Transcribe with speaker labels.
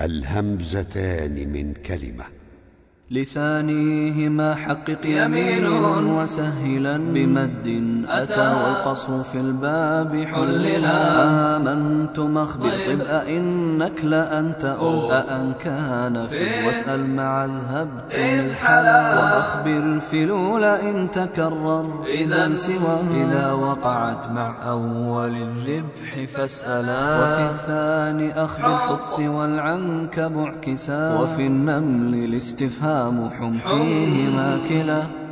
Speaker 1: الهمزتان من كلمة.
Speaker 2: لثانيهما حقق يمين وسهلا بمد أتى والقصر في الباب حللا. آمنت مخبر طب أئنك لأنت أأن كان في واسأل مع الهبت الحلا وأخبر الفلول إن تكرر. إذا سوى. إذا وقعت مع أول الذبح فاسألا. وفي الثاني أخبر قدس والعنكب اعكسا. وفي النمل الاستفهام حم فيهما كلا